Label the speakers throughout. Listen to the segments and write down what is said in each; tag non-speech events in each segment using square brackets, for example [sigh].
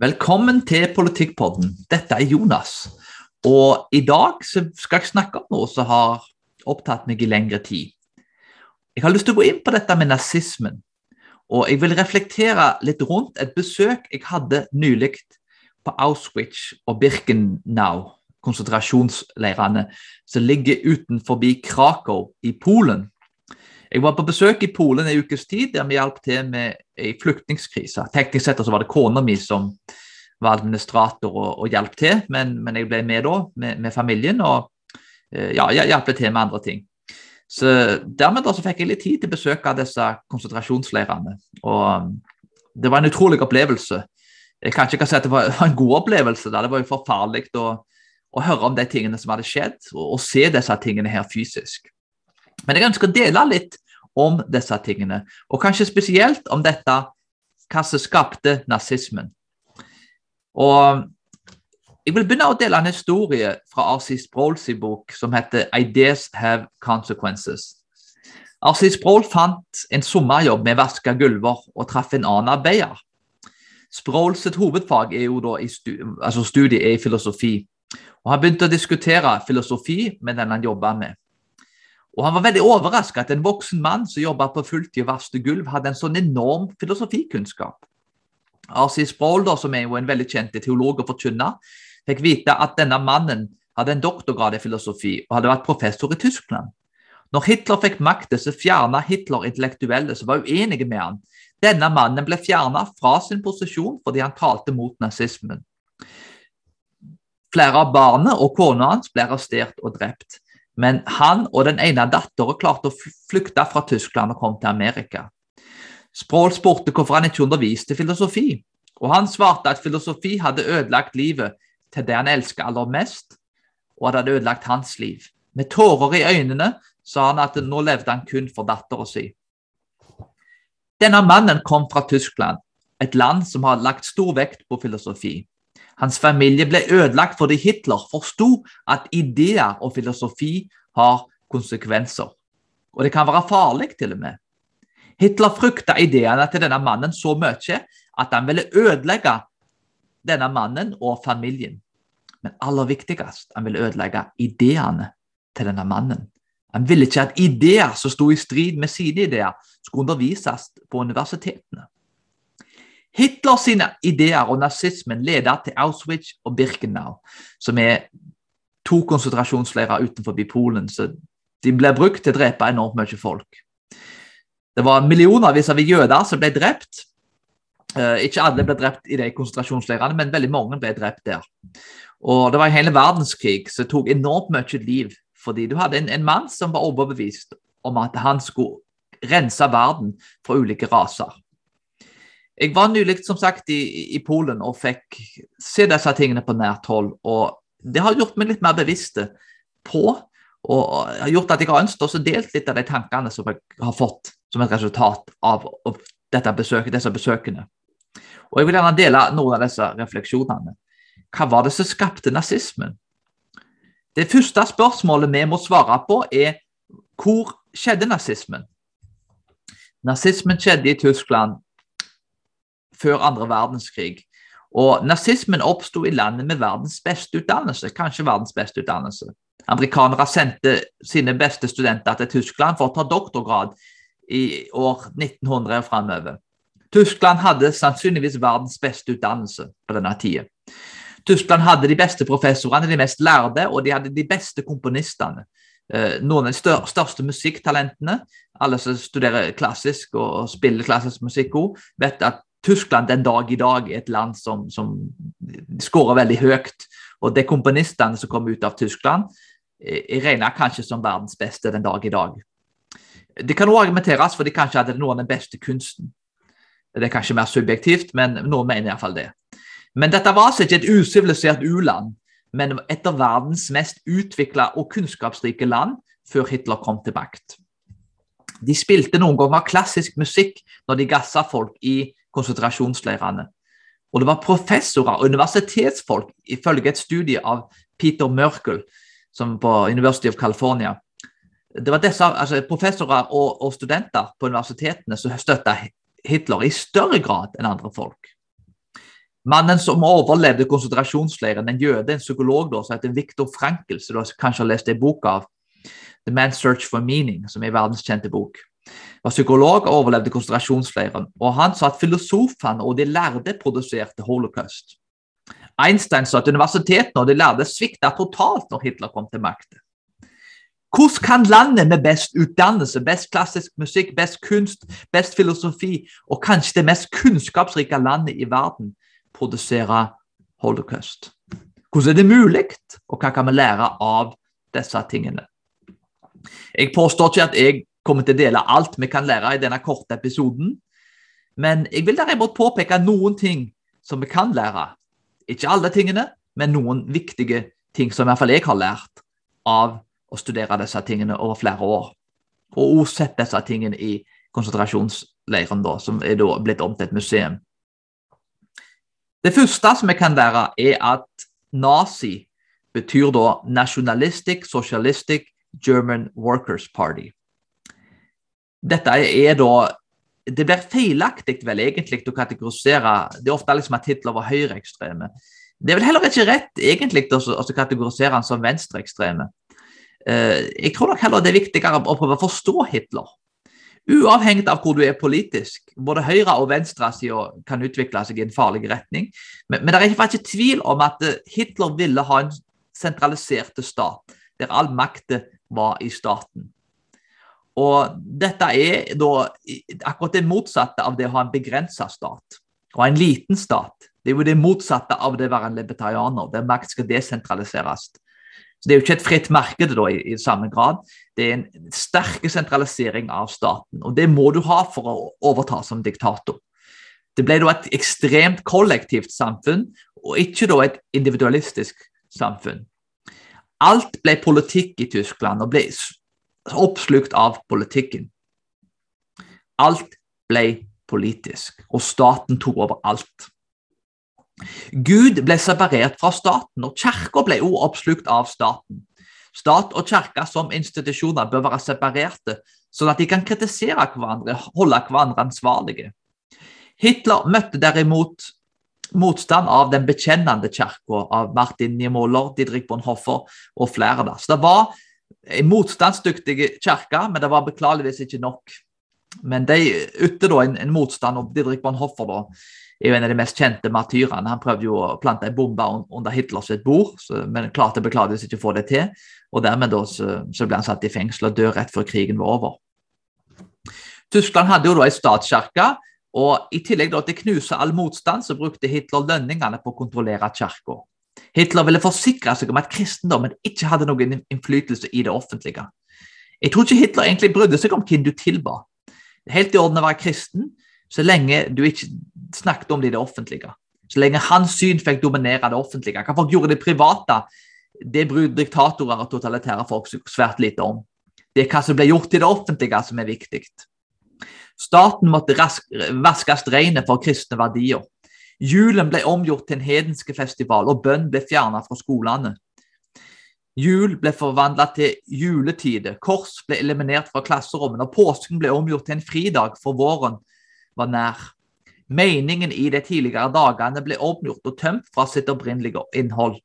Speaker 1: Velkommen til Politikkpodden. Dette er Jonas. Og i dag skal jeg snakke om noe som har opptatt meg i lengre tid. Jeg har lyst til å gå inn på dette med nazismen. Og jeg vil reflektere litt rundt et besøk jeg hadde nylig på Auschwitz og Birkenau, konsentrasjonsleirene som ligger utenfor Krakow i Polen. Jeg var på besøk i Polen en ukes tid, der vi hjalp til med ei flyktningkrise. Teknisk sett så var det kona mi som var administrator og, og hjalp til, men, men, jeg ble med da, med, med familien, og eh, ja, hjalp til med andre ting. Så Dermed da så fikk jeg litt tid til besøk av disse konsentrasjonsleirene. og um, Det var en utrolig opplevelse. Jeg kan ikke si at det [laughs] var en god opplevelse. Da. Det var jo forferdelig å, å, høre om de tingene som hadde skjedd, og, og se disse tingene her fysisk. Men jeg ønsker å dele litt om disse tingene, og kanskje spesielt om dette hva som skapte nazismen. Og jeg vil begynne å dele en historie fra R.C. Sprouls bok som heter 'Ideas Have Consequences'. R.C. Sproul fant en sommerjobb med å vaske gulver og traff en annen arbeider. Sproul sitt hovedfag er jo da i altså studiet er i filosofi. Og Han begynte å diskutere filosofi med den han jobba med. Og Han var veldig overraska at en voksen mann som jobba på fulltid og vasket gulv, hadde en sånn enorm filosofikunnskap. R.C. Sproul, som er jo en veldig kjent teolog og forkynner, fikk vite at denne mannen hadde en doktorgrad i filosofi og hadde vært professor i Tyskland. Når Hitler fikk makten, så fjerna Hitler intellektuelle som var uenige med han. Denne mannen ble fjerna fra sin posisjon fordi han talte mot nazismen. Flere av barna og kona hans ble arrestert og drept. Men han og den ene datteren klarte å flykte fra Tyskland og kom til Amerika. Sprawl spurte hvorfor han ikke underviste filosofi, og han svarte at filosofi hadde ødelagt livet til det han elsket aller mest, og det hadde ødelagt hans liv. Med tårer i øynene sa han at nå levde han kun for dattera si. Denne mannen kom fra Tyskland, et land som har lagt stor vekt på filosofi. Hans familie ble ødelagt fordi Hitler forsto at ideer og filosofi har konsekvenser. Og det kan være farlig, til og med. Hitler frykta ideene til denne mannen så mye at han ville ødelegge denne mannen og familien. Men aller viktigst, han ville ødelegge ideene til denne mannen. Han ville ikke at ideer som sto i strid med sine ideer, skulle undervises på universitetene. Hitler sine ideer og nazismen ledet til Auschwitz og Birkenau, som er to konsentrasjonsleirer utenfor Polen. så De ble brukt til å drepe enormt mye folk. Det var millionervis av jøder som ble drept. Eh, ikke alle ble drept i de konsentrasjonsleirene, men veldig mange ble drept der. Og Det var en hele verdenskrig som tok enormt mye liv. Fordi du hadde en, en mann som var overbevist om at han skulle rense verden fra ulike raser. Jeg var nylig som sagt i, i, Polen og fikk se disse tingene på nært hold. og Det har gjort meg litt mer bevisst på og har gjort at jeg har ønsket å delt litt av de tankene som jeg har fått som et resultat av, av besøket, disse besøkene. Og Jeg vil gjerne dele noen av disse refleksjonene. Hva var det som skapte nazismen? Det første spørsmålet vi må svare på, er hvor skjedde nazismen? Nazismen skjedde i Tyskland før andre verdenskrig. Og Nazismen oppsto i landet med verdens beste utdannelse, kanskje verdens beste utdannelse. Amerikanere sendte sine beste studenter til Tyskland for å ta doktorgrad i år 1900 og framover. Tyskland hadde sannsynligvis verdens beste utdannelse på denne tida. Tyskland hadde de beste professorene, de mest lærde, og de hadde de beste komponistene. Eh, noen av de største musikktalentene, alle som studerer klassisk og spiller klassisk musikk vet at Tyskland den dag i dag er et land som, som skårer veldig høyt. Og de komponistene som kom ut av Tyskland, er eh, regna kanskje som verdens beste den dag i dag. Det kan også argumenteres for de kanskje hadde noe av den beste kunsten. Det er kanskje mer subjektivt, men noen mener iallfall det. Men dette var altså ikke et usivilisert u-land, men et av verdens mest utvikla og kunnskapsrike land før Hitler kom til makt. De spilte noen ganger klassisk musikk når de gassa folk i konsentrasjonsleirene. Og det var professorer og universitetsfolk, ifølge et studie av Peter Merkel på University of California. Det var disse altså professorer og, og studenter på universitetene som støtta Hitler i større grad enn andre folk. Mannen som overlevde konsentrasjonsleiren, en jøde, en psykolog da, som heter Viktor Frankl, som du kanskje har lest en bok av, The Man's Search for Meaning, som er verdenskjente bok, var psykolog og overlevde konsentrasjonsleiren. Og han sa at filosofene og de lærde produserte holocaust. Einstein sa at universitetene og de lærde svikta totalt når Hitler kom til makten. Hvordan kan landet med best utdannelse, best klassisk musikk, best kunst, best filosofi og kanskje det mest kunnskapsrike landet i verden produsere holocaust? Hvordan er det mulig, og hva kan vi lære av disse tingene? Jeg påstår ikke at jeg kommer til å dele alt vi kan lære i denne korte episoden, men jeg vil derimot påpeke noen ting som vi kan lære. Ikke alle tingene, men noen viktige ting som i hvert fall jeg har lært av å studere disse tingene over flere år. Og også sett disse tingene i konsentrasjonsleiren, da, som er da blitt om til et museum. Det første som vi kan lære, er at nazi betyr da Nationalistic Socialistic German Workers Party. Dette er da Det blir feilaktig vel egentlig å kategorisere Det er ofte liksom at Hitler var høyreekstreme. Det er vel heller ikke rett egentlig å kategorisere han som venstreekstreme. Eh, jeg tror nok heller det er viktigere å prøve å forstå Hitler. Uavhengig av hvor du er politisk. Både høyre- og venstresida kan utvikle seg i en farlig retning. Men, men det er ikke tvil om at eh, Hitler ville ha en sentralisert stat, der all makt var i staten. Og dette er da akkurat det motsatte av det å ha en begrensa stat. Og en liten stat. Det er jo det motsatte av det å være en libertarianer, der makt skal desentraliseres. Så Det er jo ikke et fritt marked da, i, i, samme grad. Det er en sterk sentralisering av staten. og Det må du ha for å overta som diktator. Det ble da et ekstremt kollektivt samfunn, og ikke da et individualistisk samfunn. Alt ble politikk i Tyskland og ble oppslukt av politikken. Alt ble politisk, og staten tok over alt. Gud ble separert fra staten, og kirka ble også oppslukt av staten. Stat og kirke som institusjoner bør være separerte, sånn at de kan kritisere hverandre, holde hverandre ansvarlige. Hitler møtte derimot motstand av den bekjennende kirka, av Martin Niemöller, Didrik Bonhoffer og flere. Da. Så det var en motstandsdyktig kirke, men det var beklageligvis ikke nok. Men de ytte en, en motstand, og Didrik Bonhoffer da, er jo en av de mest kjente martyrene. Han prøvde jo å plante en bombe under Hitlers bord, så, men klarte beklageligvis ikke å få det til. Og dermed da, så, så, ble han satt i fengsel og død rett før krigen var over. Tyskland hadde jo da en statskirke, og i tillegg da til å knuse all motstand, så brukte Hitler lønningene på å kontrollere kirka. Hitler ville forsikre seg om at kristendommen ikke hadde noen innflytelse i det offentlige. Jeg tror ikke Hitler egentlig brydde seg om hvem du tilba. Helt i orden å være kristen, så lenge du ikke snakket om det i det offentlige. Så lenge hans syn fikk dominere det offentlige. Hva folk gjorde det private, det bryr diktatorer og totalitære folk svært lite om. Det er hva som ble gjort i det offentlige som er viktig. Staten måtte vaskes rene for kristne verdier. Julen ble omgjort til en hedenske festival, og bønn ble fjernet fra skolene. Jul ble forvandla til juletide, kors ble eliminert fra klasserommene, og påsken ble omgjort til en fridag, for våren var nær. Meningen i de tidligere dagene ble omgjort og tømt fra sitt opprinnelige innhold.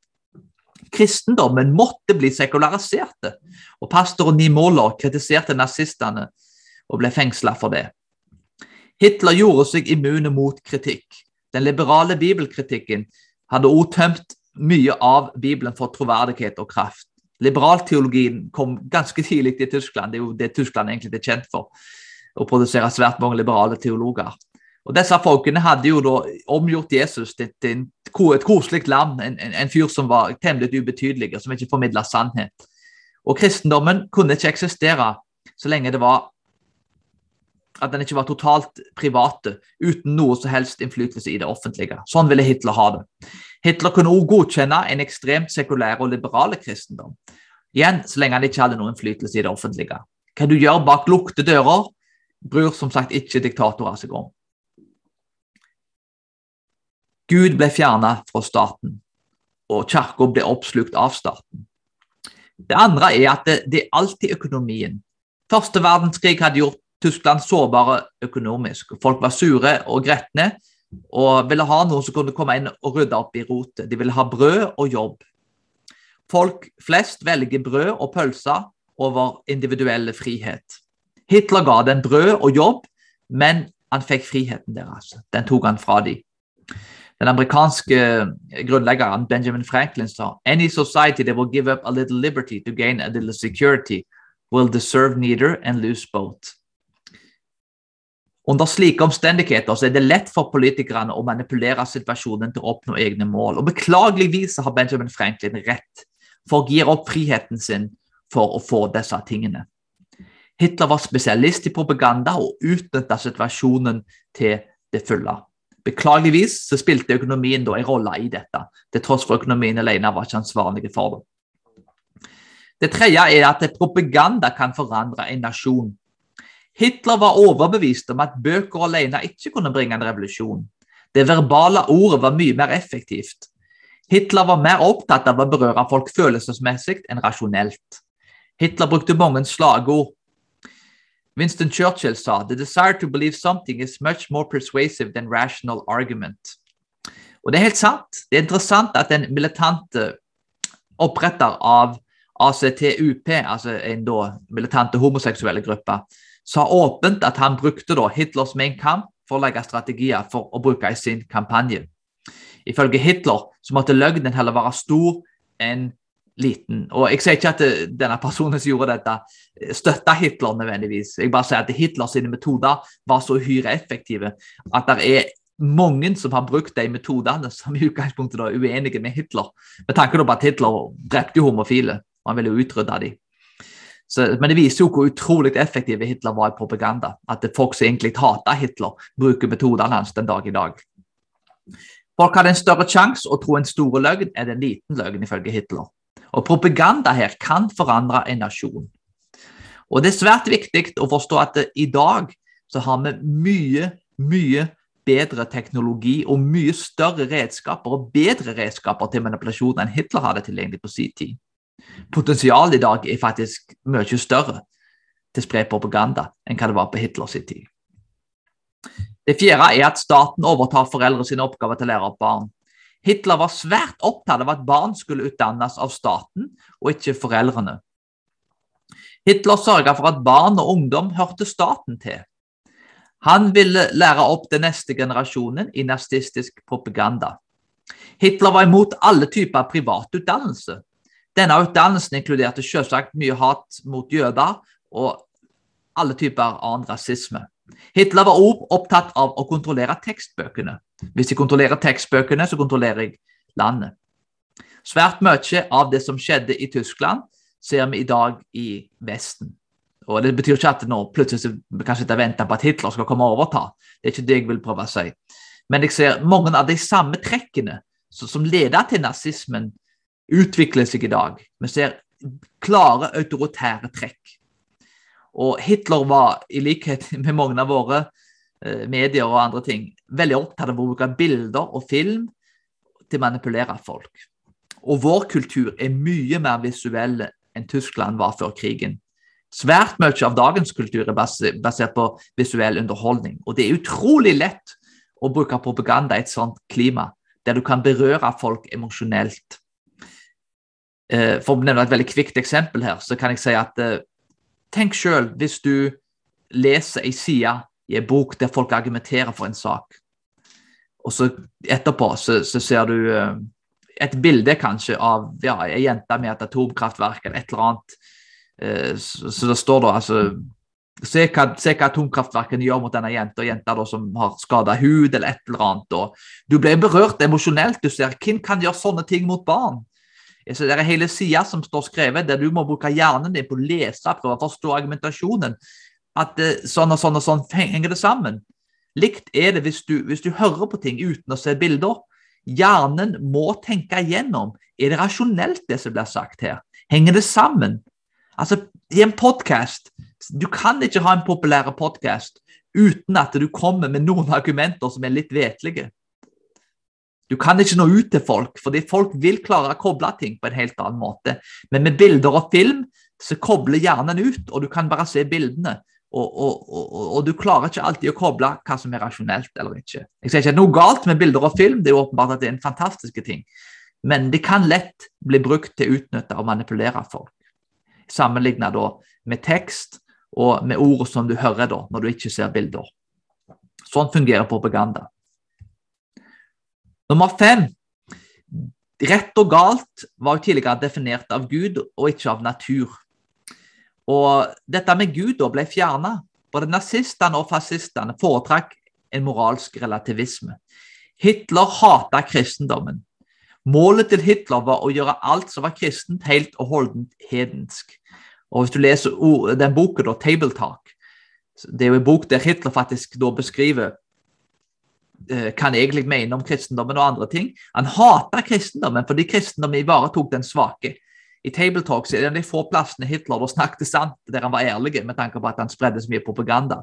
Speaker 1: Kristendommen måtte bli sekularisert, og pastoren Niemöller kritiserte nazistene og ble fengsla for det. Hitler gjorde seg immune mot kritikk. Den liberale bibelkritikken hadde også tømt mye av Bibelen for troverdighet og kraft. Liberalteologien kom ganske tidlig til Tyskland, det er jo det Tyskland egentlig er kjent for, å produsere svært mange liberale teologer. Og Disse folkene hadde jo da omgjort Jesus til, til et koselig lam, en, en, en, fyr som var temmelig ubetydelig, og som ikke formidla sannhet. Og kristendommen kunne ikke eksistere så lenge det var at den ikke var totalt private, uten noe som helst innflytelse i det offentlige. Sånn ville Hitler ha det. Hitler kunne også godkjenne en ekstremt sekulær og liberale kristendom. Igjen så lenge han ikke hadde noen innflytelse i det offentlige. Hva du gjør bak lukte dører, bryr som sagt ikke diktatorer seg om. Gud ble fjernet fra staten, og kirka ble oppslukt av staten. Det andre er at det, det er alltid økonomien. Første verdenskrig hadde gjort Tyskland sårbare økonomisk. Folk var sure og gretne, og ville ha noen som kunne komme inn og rydde opp i rotet. De ville ha brød og jobb. Folk flest velger brød og pølser over individuell frihet. Hitler ga dem brød og jobb, men han fikk friheten deres. Den tok han fra dem. Den amerikanske grunnleggeren Benjamin Franklin sa «Any society that will give up a little liberty to gain a little security will deserve neither and lose both». Under slike omstendigheter er det lett for politikerne å manipulere situasjonen til å oppnå egne mål. Og Beklageligvis har Benjamin Franklin rett. Folk gir opp friheten sin for å få disse tingene. Hitler var spesialist i propaganda og utnytta situasjonen til det fulle. Beklageligvis så spilte økonomien da en rolle i dette, til tross for økonomien alene var ikke ansvarlig for det. Det tredje er at propaganda kan forandre en nasjon. Hitler var overbevist om at bøker alene ikke kunne bringe en revolusjon. Det verbale ordet var mye mer effektivt. Hitler var mer opptatt av å berøre folk følelsesmessig enn rasjonelt. Hitler brukte mange slagord. Winston Churchill sa «The desire to believe something is much more persuasive than rational argument». Og Det er helt sant. Det er interessant at en militant oppretter av ACTUP, altså en da militante homoseksuelle gruppe, sa åpent at han brukte da Hitlers main kamp for å legge strategier for å bruke i sin kampanje. Ifølge Hitler så måtte løgnen heller være stor enn liten. Og Jeg sier ikke at denne personen som gjorde dette, støtta Hitler nødvendigvis. Jeg bare sier at Hitlers metoder var så uhyre effektive at det er mange som har brukt de metodene som i utgangspunktet er uenige med Hitler. Med tanke på at Hitler drepte homofile, og han ville utrydde dem. Så, men det viser jo hvor utrolig effektiv Hitler var i propaganda. At folk som egentlig hater Hitler, bruker metodene hans den dag i dag. Folk hadde en større sjanse å tro en stor løgn enn en liten løgn, ifølge Hitler. Og Propaganda her kan forandre en nasjon. Og Det er svært viktig å forstå at det, i dag så har vi mye, mye bedre teknologi og mye større redskaper og bedre redskaper til manipulasjon enn Hitler hadde tilgjengelig på sin tid. Potensialet i dag er faktisk mye større til å spre propaganda enn hva det var på Hitlers tid. Det fjerde er at staten overtar foreldre sine oppgaver til å lære opp barn. Hitler var svært opptatt av at barn skulle utdannes av staten og ikke foreldrene. Hitler sørga for at barn og ungdom hørte staten til. Han ville lære opp den neste generasjonen i nazistisk propaganda. Hitler var imot alle typer privatutdannelse. Denne utdannelsen inkluderte selvsagt mye hat mot jøder og alle typer annen rasisme. Hitler var også opptatt av å kontrollere tekstbøkene. Hvis jeg kontrollerer tekstbøkene, så kontrollerer jeg landet. Svært mye av det som skjedde i Tyskland, ser vi i dag i Vesten. Og Det betyr ikke at nå plutselig kan sitte og vente på at Hitler skal komme og overta. Det er ikke det jeg vil prøve å si. Men jeg ser mange av de samme trekkene som leder til nazismen, utvikler seg i dag. Vi ser klare autoritære trekk. Og Hitler var, i likhet [laughs] med mange av våre eh, medier og andre ting, veldig opptatt av å bruke bilder og film til å manipulere folk. Og vår kultur er mye mer visuell enn Tyskland var før krigen. Svært mye av dagens kultur er basert på visuell underholdning. Og det er utrolig lett å bruke propaganda i et sånt klima, der du kan berøre folk emosjonelt. Eh, for å nevne et veldig kvikt eksempel her, så kan jeg si at eh, tenk sjøl hvis du leser ei side i en bok der folk argumenterer for en sak, og så etterpå så, så ser du eh, et bilde kanskje av ja, ei jente med et atomkraftverk eller et eller annet. Så, så det står da altså Se hva, se hva atomkraftverkene gjør mot denne jenta, jenta da, som har skada hud eller et eller annet. Da. du blir berørt emosjonelt. Du ser hvem kan gjøre sånne ting mot barn. Så det er hele sida som står skrevet, der du må bruke hjernen din på å lese, prøve å forstå argumentasjonen. At uh, sånn og sånn og sånn henger det sammen. Likt er det hvis du, hvis du hører på ting uten å se bilder. Hjernen må tenke igjennom. Er det rasjonelt, det som blir sagt her? Henger det sammen? Altså, I en podkast Du kan ikke ha en populær podkast uten at du kommer med noen argumenter som er litt vetlige. Du kan ikke nå ut til folk, fordi folk vil klare å koble ting på en helt annen måte. Men med bilder og film så kobler hjernen ut, og du kan bare se bildene. Og, og, og, og, du klarer ikke alltid å koble hva som er rasjonelt eller ikke. Jeg sier ikke noe galt med bilder og film, det er åpenbart at det er en fantastisk ting. Men det kan lett bli brukt til å utnytte og manipulere folk. Sammenlignet med tekst og med ord som du hører da, når du ikke ser bilder. Sånn fungerer propaganda. Nummer fem. Rett og galt var jo tidligere definert av Gud og ikke av natur. Og dette med Gud da ble fjerna. Både nazistene og fascistene foretrakk en moralsk relativisme. Hitler hata kristendommen. Målet til Hitler var å gjøre alt som var kristent, helt og holdent hedensk. Og Hvis du leser den boken, da, 'Table Talk', det er jo en bok der Hitler faktisk da beskriver eh, han egentlig mener om kristendommen og andre ting. Han hater kristendommen fordi kristendommen ivaretok den svake i Table Talks er det de få plassene Hitler da snakket sant, der han var ærlig, med tanke på at han spredde så mye propaganda.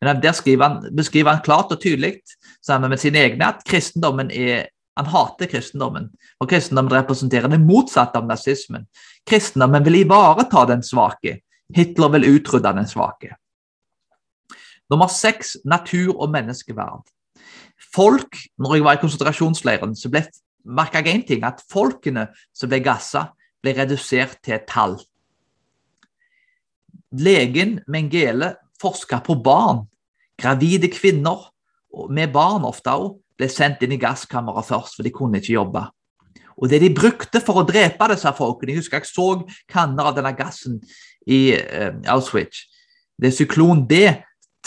Speaker 1: Men Der han, beskriver han klart og tydelig sammen med sine egne at kristendommen er han hater kristendommen, og kristendommen representerer det motsatte av nazismen. Kristendommen vil ivareta den svake. Hitler vil utrydde den svake. Nummer seks natur og menneskeverd. Folk, når jeg var i konsentrasjonsleiren, så ble merka jeg én ting, at folkene som ble gassa, ble redusert til et tall. Legen Mengele forska på barn. Gravide kvinner, med barn ofte òg, ble sendt inn i gasskammeret først, for de kunne ikke jobbe. Og det de brukte for å drepe disse folkene Jeg husker jeg så kanner av denne gassen i uh, Auschwitz. Det er syklon D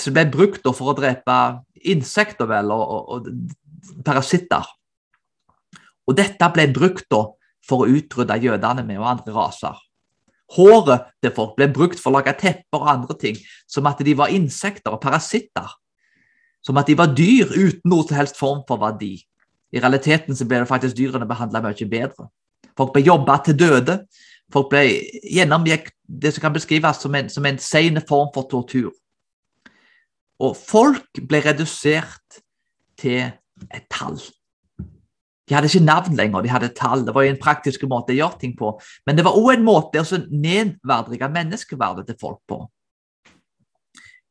Speaker 1: som ble brukt for å drepe insekter vel, og, og, parasitter. Og dette ble brukt for å utrydde jødene med og andre raser. Håret til folk ble brukt for å lage tepper og andre ting, som at de var insekter og parasitter. Som at de var dyr uten noe som helst form for verdi. I realiteten så ble det faktisk dyrene behandla mye bedre. Folk ble jobba til døde. Folk ble gjennomgikk det som kan beskrives som en, som en sen form for tortur. Og folk ble redusert til et tall. De hadde ikke navn lenger, de hadde tall. Det var jo en praktisk måte å gjøre ting på. Men det var òg en måte å nedverdige menneskeverdet til folk på.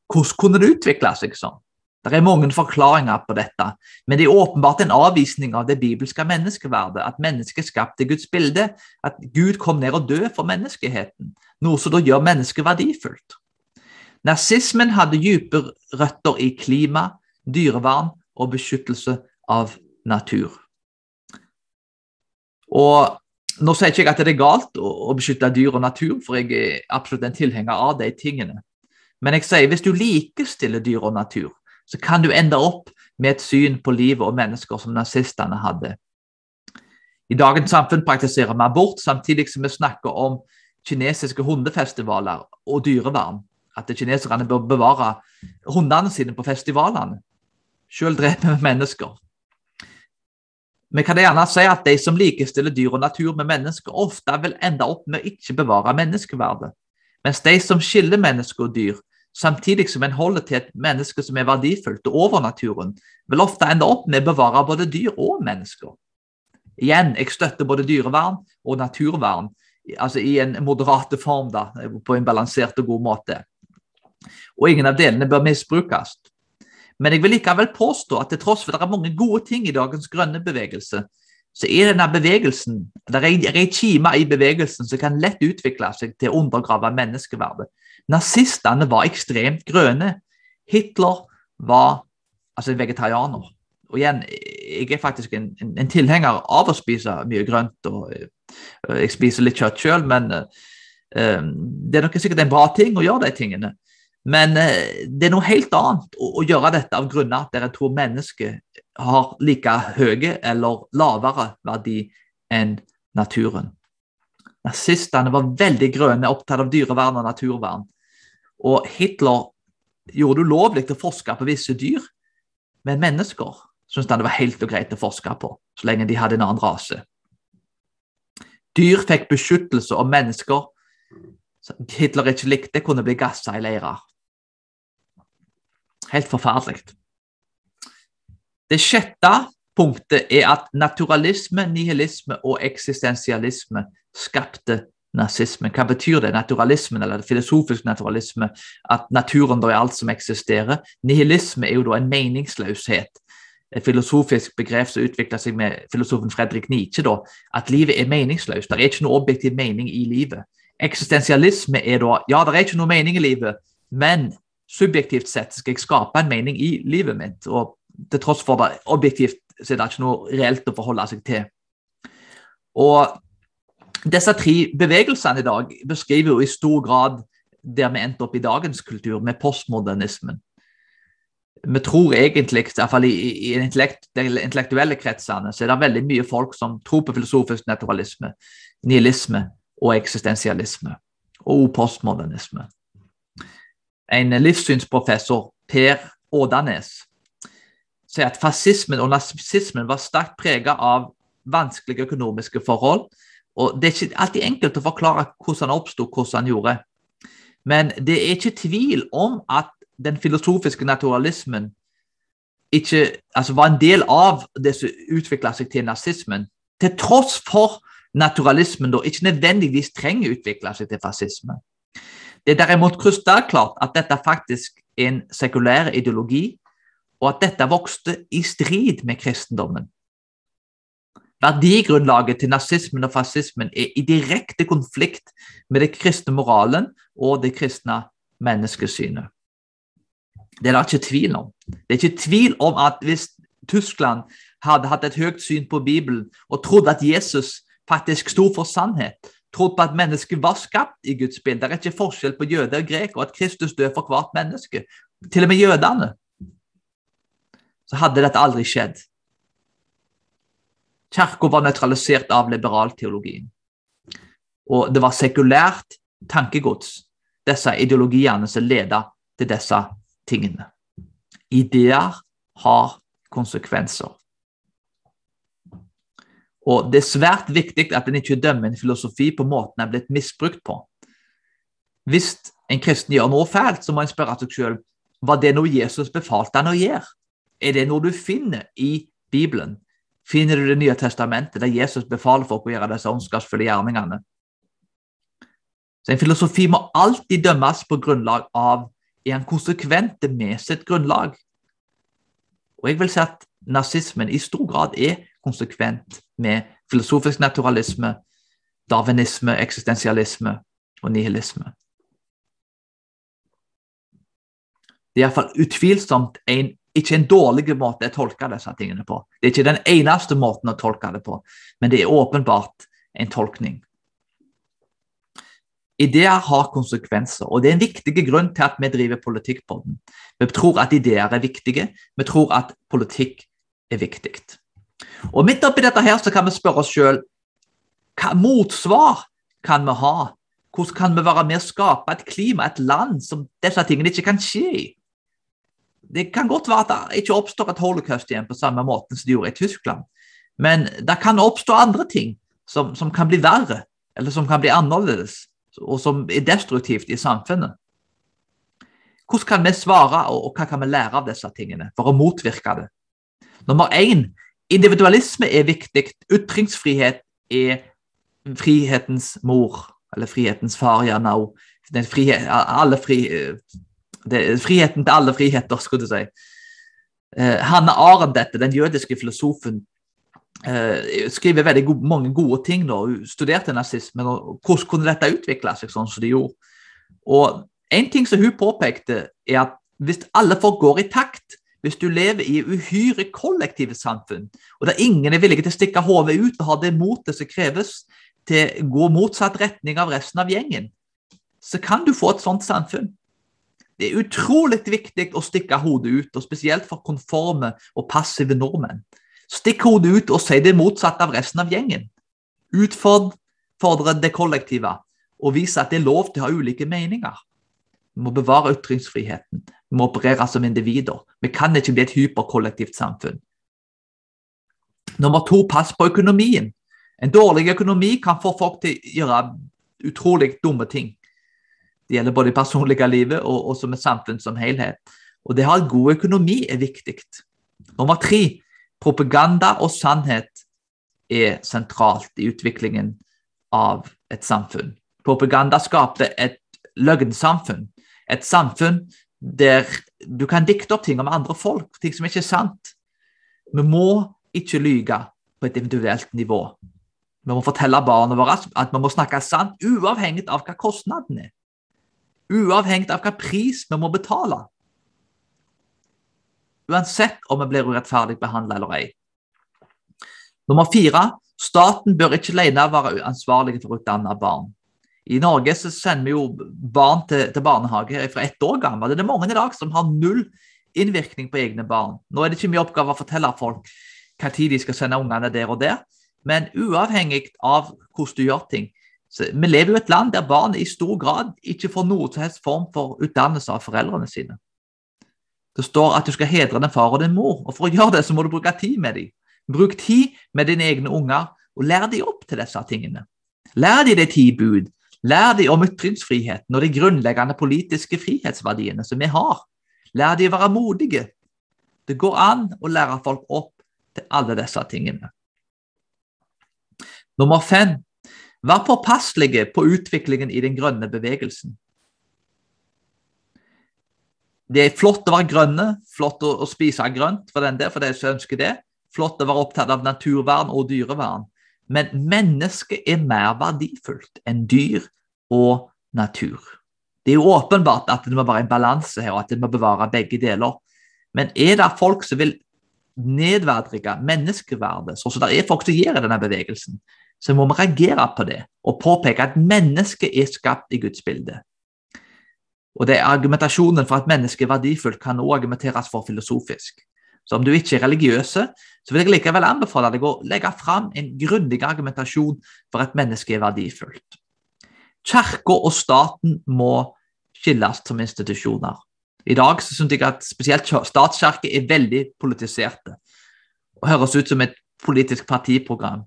Speaker 1: Hvordan kunne det utvikle seg sånn? Det er mange forklaringer på dette, men det er åpenbart en avvisning av det bibelske menneskeverdet, at mennesket skapte Guds bilde, at Gud kom ned og døde for menneskeheten, noe som da gjør mennesket verdifullt. Nazismen hadde dype røtter i klima, dyrevern og beskyttelse av natur. Og nå sier ikke jeg at det er galt å beskytte dyr og natur, for jeg er absolutt en tilhenger av de tingene. Men jeg sier hvis du likestiller dyr og natur, så kan du ende opp med et syn på livet og mennesker som nazistene hadde. I dagens samfunn praktiserer vi abort, samtidig som vi snakker om kinesiske hundefestivaler og dyrevern. At kineserne bør bevare hundene sine på festivalene. Selv dreper vi mennesker. Vi kan gjerne si at de som likestiller dyr og natur med mennesker, ofte vil ende opp med å ikke bevare menneskeverdet, mens de som skiller mennesker og dyr, samtidig som en holder til et menneske som er verdifullt og over naturen, vil ofte ende opp med å bevare både dyr og mennesker. Igjen, jeg støtter både dyrevern og naturvern, altså i en moderate form, da, på en balansert og god måte. Og ingen av delene bør misbrukes. Men jeg vil likevel påstå at til tross for at det er mange gode ting i dagens grønne bevegelse, så er denne bevegelsen, det er en kime i bevegelsen som kan lett utvikle seg til å undergrave menneskeverdet. Nazistene var ekstremt grønne. Hitler var altså vegetarianer. Og igjen, jeg er faktisk en, en, en tilhenger av å spise mye grønt. og uh, Jeg spiser litt kjøtt sjøl, men uh, det er nok sikkert en bra ting å gjøre de tingene. Men eh, det er noe helt annet å, gjøre dette av grunner at dere tror mennesket har like høye eller lavere verdi enn naturen. Nazistene var veldig grønne, opptatt av dyrevern og naturvern. Og Hitler gjorde det ulovlig å forske på visse dyr, men mennesker syntes han det var helt og greit å forske på, så lenge de hadde en annen rase. Dyr fikk beskyttelse, og mennesker Hitler ikke likte, kunne bli gassa i leirer. Helt forferdelig. Det sjette punktet er at naturalisme, nihilisme og eksistensialisme skapte nazisme. Hva betyr det? Naturalismen, eller filosofisk naturalisme, at naturen da er alt som eksisterer. Nihilisme er jo da en meningsløshet. Et filosofisk begrep som utvikla seg med filosofen Fredrik Nietzsche, da, at livet er meningsløst. Det er ikke noe objektiv mening i livet. Eksistensialisme er da ja, det er ikke noe mening i livet, men subjektivt sett skal jeg skape en mening i livet mitt. Og til tross for det objektivt så er det ikke noe reelt å forholde seg til. Og disse tre bevegelsene i dag beskriver jo i stor grad der vi endte opp i dagens kultur, med postmodernismen. Vi tror egentlig, i hvert fall i, i intellekt, de intellektuelle kretsene, så er det veldig mye folk som tror på filosofisk naturalisme, nihilisme og eksistensialisme. Og postmodernisme. En livssynsprofessor, Per Ådanes, sier at fascismen og nazismen var sterkt preget av vanskelige økonomiske forhold og Det er ikke alltid enkelt å forklare hvordan han oppsto, hvordan han gjorde. Men det er ikke tvil om at den filosofiske naturalismen ikke altså var en del av det som utvikla seg til nazismen. Til tross for naturalismen da ikke nødvendigvis trenger å utvikle seg til fascisme. Det er derimot krystallklart at dette faktisk er en sekulær ideologi, og at dette vokste i strid med kristendommen. Verdigrunnlaget til nazismen og fascismen er i direkte konflikt med det kristne moralen og det kristne menneskesynet. Det er det ikke tvil om. Det er ikke tvil om at hvis Tyskland hadde hatt et høyt syn på Bibelen og trodd at Jesus faktisk sto for sannhet, trodd på at mennesket var skapt i Guds bilde, det er ikke forskjell på jøde og grek, og at Kristus dør for hvert menneske, til og med jødene, så hadde dette aldri skjedd. Kirka var nøytralisert av liberalteologien. Og det var sekulært tankegods, disse ideologiene som ledet til disse tingene. Ideer har konsekvenser. Og Det er svært viktig at en ikke dømmer en filosofi på måten den er blitt misbrukt på. Hvis en kristen gjør noe fælt, så må en spørre seg selv var det noe Jesus befalte han å gjøre. Er det noe du finner i Bibelen? finner du Det nye testamentet, der Jesus befaler folk å gjøre disse ondskapsfulle gjerningene. Så En filosofi må alltid dømmes på grunnlag av er han konsekvent med sitt grunnlag. Og jeg vil si at nazismen i stor grad er konsekvent med filosofisk naturalisme, darwinisme, eksistensialisme og nihilisme. Det er iallfall utvilsomt en ikke en dårlig måte å tolke disse tingene på. Det er ikke den eneste måten å tolke det på, men det er åpenbart en tolkning. Ideer har konsekvenser, og det er en viktig grunn til at vi driver politikk på den. Vi tror at ideer er viktige, vi tror at politikk er viktig. Og Midt oppi dette her så kan vi spørre oss sjøl hva motsvar kan vi ha? Hvordan kan vi være med å skape et klima, et land, som disse tingene ikke kan skje i? Det kan godt være at det ikke oppstår et holocaust igjen på samme måte som det gjorde i Tyskland. Men det kan oppstå andre ting som, som, kan bli verre, eller som kan bli annerledes, og som er destruktivt i samfunnet. Hvordan kan vi svare, og, hva kan vi lære av disse tingene for å motvirke det? Nummer én individualisme er viktig. Ytringsfrihet er frihetens mor, eller frihetens far, gjerne òg. Alle fri, det, friheten til alle friheter, skulle du si. Uh, Hanne Arendt, den jødiske filosofen, uh, skriver veldig go mange gode ting. Da. Hun studerte nazismen, og hvordan kunne dette utvikle seg sånn som det gjorde. Og En ting som hun påpekte, er at hvis alle folk går i takt, hvis du lever i uhyre kollektive samfunn, og der ingen er villige til å stikke hodet ut og ha det motet som kreves til å gå motsatt retning av resten av gjengen, så kan du få et sånt samfunn. Det er utrolig viktig å stikke hodet ut, og spesielt for konforme og passive nordmenn. Stikk hodet ut og si det motsatte av resten av gjengen. Utfordre det kollektive og vise at det er lov til å ha ulike meninger. Vi må bevare ytringsfriheten. Vi må operere som individer. Vi kan ikke bli et hyperkollektivt samfunn. Nummer to, pass på økonomien. En dårlig økonomi kan få folk til å gjøre utrolig dumme ting. Det gjelder både i personlige livet og, og som samfunn som helhet. Og det å ha god økonomi er viktig. Nummer tre propaganda og sannhet er sentralt i utviklingen av et samfunn. Propaganda skapte et løgnsamfunn. Et samfunn der du kan dikte opp ting om andre folk, ting som ikke er sant. Vi må ikke lyge på et individuelt nivå. Vi må fortelle barna våre at vi må snakke sant, uavhengig av hva kostnaden er. Uavhengig av hva pris vi må betale. Uansett om vi blir urettferdig behandlet eller ei. Nummer fire staten bør ikke alene være ansvarlig for å utdanne barn. I Norge så sender vi jo barn til, til barnehage fra ett år gammel. Det er mange i dag som har null innvirkning på egne barn. Nå er det ikke min oppgave å fortelle folk hva tid de skal sende ungene der og der, men uavhengig av hvordan du gjør ting. Så vi lever jo i et land der barn i stor grad ikke får noen som helst form for utdannelse av foreldrene sine. Det står at du skal hedre din far og din mor, og for å gjøre det så må du bruke tid med dem. Bruk tid med dine egne unger, og lær dem opp til disse tingene. Lær dem de ti bud, Lær de om ytringsfriheten og de grunnleggende politiske frihetsverdiene som vi har. Lær de å være modige. Det går an å lære folk opp til alle disse tingene. Nummer fem vær påpasselige på utviklingen i den grønne bevegelsen. Det er flott å være grønne, flott å, spise grønt for den der, for de som ønsker det. Flott å være opptatt av naturvern og dyrevern. Men mennesket er mer verdifullt enn dyr og natur. Det er jo åpenbart at det må være en balanse her, og at det må bevare begge deler. Men er det folk som vil nedverdige menneskeverdet, sånn som det er folk som gjør i denne bevegelsen, så må vi reagere på det og påpeke at mennesket er skapt i Guds bilde. Og det er Argumentasjonen for at mennesket er verdifullt kan også argumenteres for filosofisk. Så om du ikke er religiøse, så vil jeg likevel anbefale deg å legge fram en grundig argumentasjon for at mennesket er verdifullt. Kirka og staten må skilles som institusjoner. I dag så synes jeg at spesielt statskirke er veldig politiserte og høres ut som et politisk partiprogram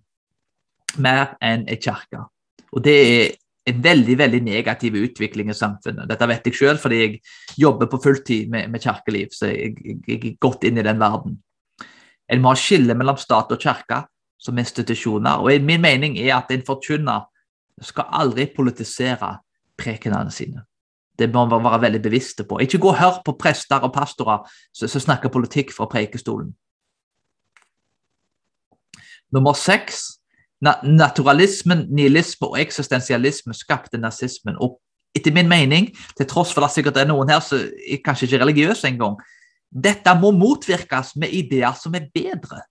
Speaker 1: mer enn et kirke. Og det er en veldig veldig negativ utvikling i samfunnet. Dette vet jeg selv fordi jeg jobber på fulltid med, med kirkeliv, så jeg, jeg, jeg, er godt inn i den verden. En må ha skille mellom stat og kirke som institusjoner. og Min mening er at en forkynner skal aldri politisere prekenene sine. Det må man være veldig bevisste på. Ikke gå og hør på prester og pastorer som snakker politikk fra prekestolen. Nummer seks Naturalismen, nihilisme og eksistensialisme skapte nazismen. Og etter min mening, til tross for at det sikkert er noen her som kanskje ikke er religiøse engang, dette må motvirkes med ideer som er bedre.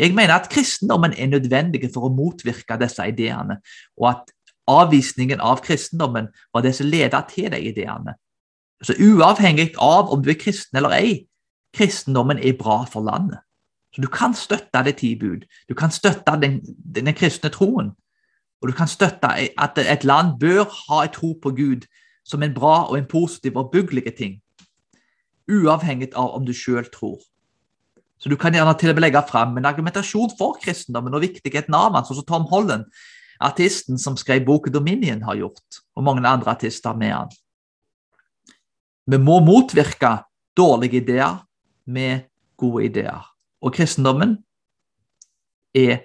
Speaker 1: Jeg mener at kristendommen er nødvendig for å motvirke disse ideene, og at avvisningen av kristendommen var det som ledet til de ideene. Så Uavhengig av om du er kristen eller ei, kristendommen er bra for landet. Så Du kan støtte det ti bud, du kan støtte den, den kristne troen. Og du kan støtte at et land bør ha et tro på Gud som en bra og en positiv og byggelig ting. Uavhengig av om du sjøl tror. Så Du kan gjerne til og med legge fram en argumentasjon for kristendommen og viktigheten av den, sånn som Tom Holland, artisten som skrev boken 'Dominion', har gjort, og mange andre artister med han. Vi må motvirke dårlige ideer med gode ideer. Og kristendommen er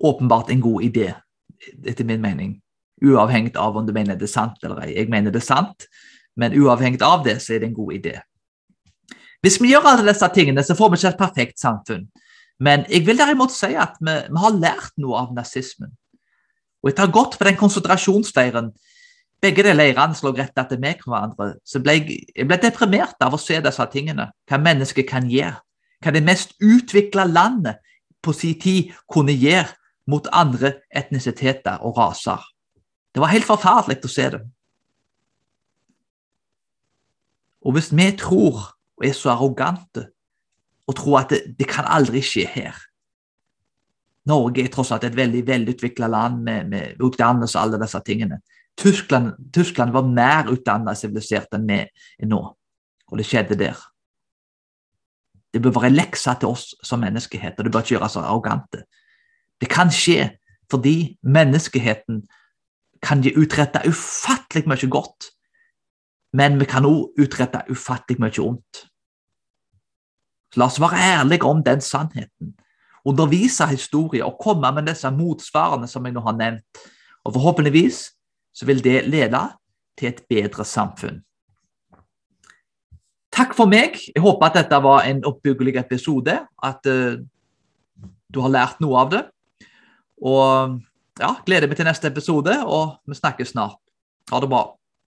Speaker 1: åpenbart en god idé, etter min mening. Uavhengig av om du mener det er sant eller ei. Jeg mener det er sant, men uavhengig av det, så er det en god idé. Hvis vi gjør alle disse tingene, så får vi ikke et perfekt samfunn. Men jeg vil derimot si at vi, vi har lært noe av nazismen. Og å ha gått på den konsentrasjonsleiren begge de leirene slår rett etter meg hverandre, så ble jeg, jeg ble deprimert av å se disse tingene. Hva mennesket kan gjøre hva det mest utvikla landet på sin tid kunne gjøre mot andre etnisiteter og raser. Det var helt forferdelig å se det. Og hvis vi tror og er så arrogante og tror at det, det kan aldri skje her Norge er tross alt et veldig velutvikla land med, med utdannelse og alle disse tingene. Tyskland, Tyskland var mer utdannet og sivilisert enn vi er nå, og det skjedde der. Det bør være leksa til oss som menneskehet, og det bør ikke gjøre oss arrogante. Det kan skje fordi menneskeheten kan utrette ufattelig mye godt, men vi kan òg utrette ufattelig mye ondt. Så la oss være ærlige om den sannheten. Undervise historier og komme med disse motsvarene som jeg nå har nevnt. Og forhåpentligvis så vil det lede til et bedre samfunn. Takk for meg. Jeg håper at dette var en oppbyggelig episode. At uh, du har lært noe av det. Og ja, gleder meg til neste episode, og vi snakkes snart. Ha det bra.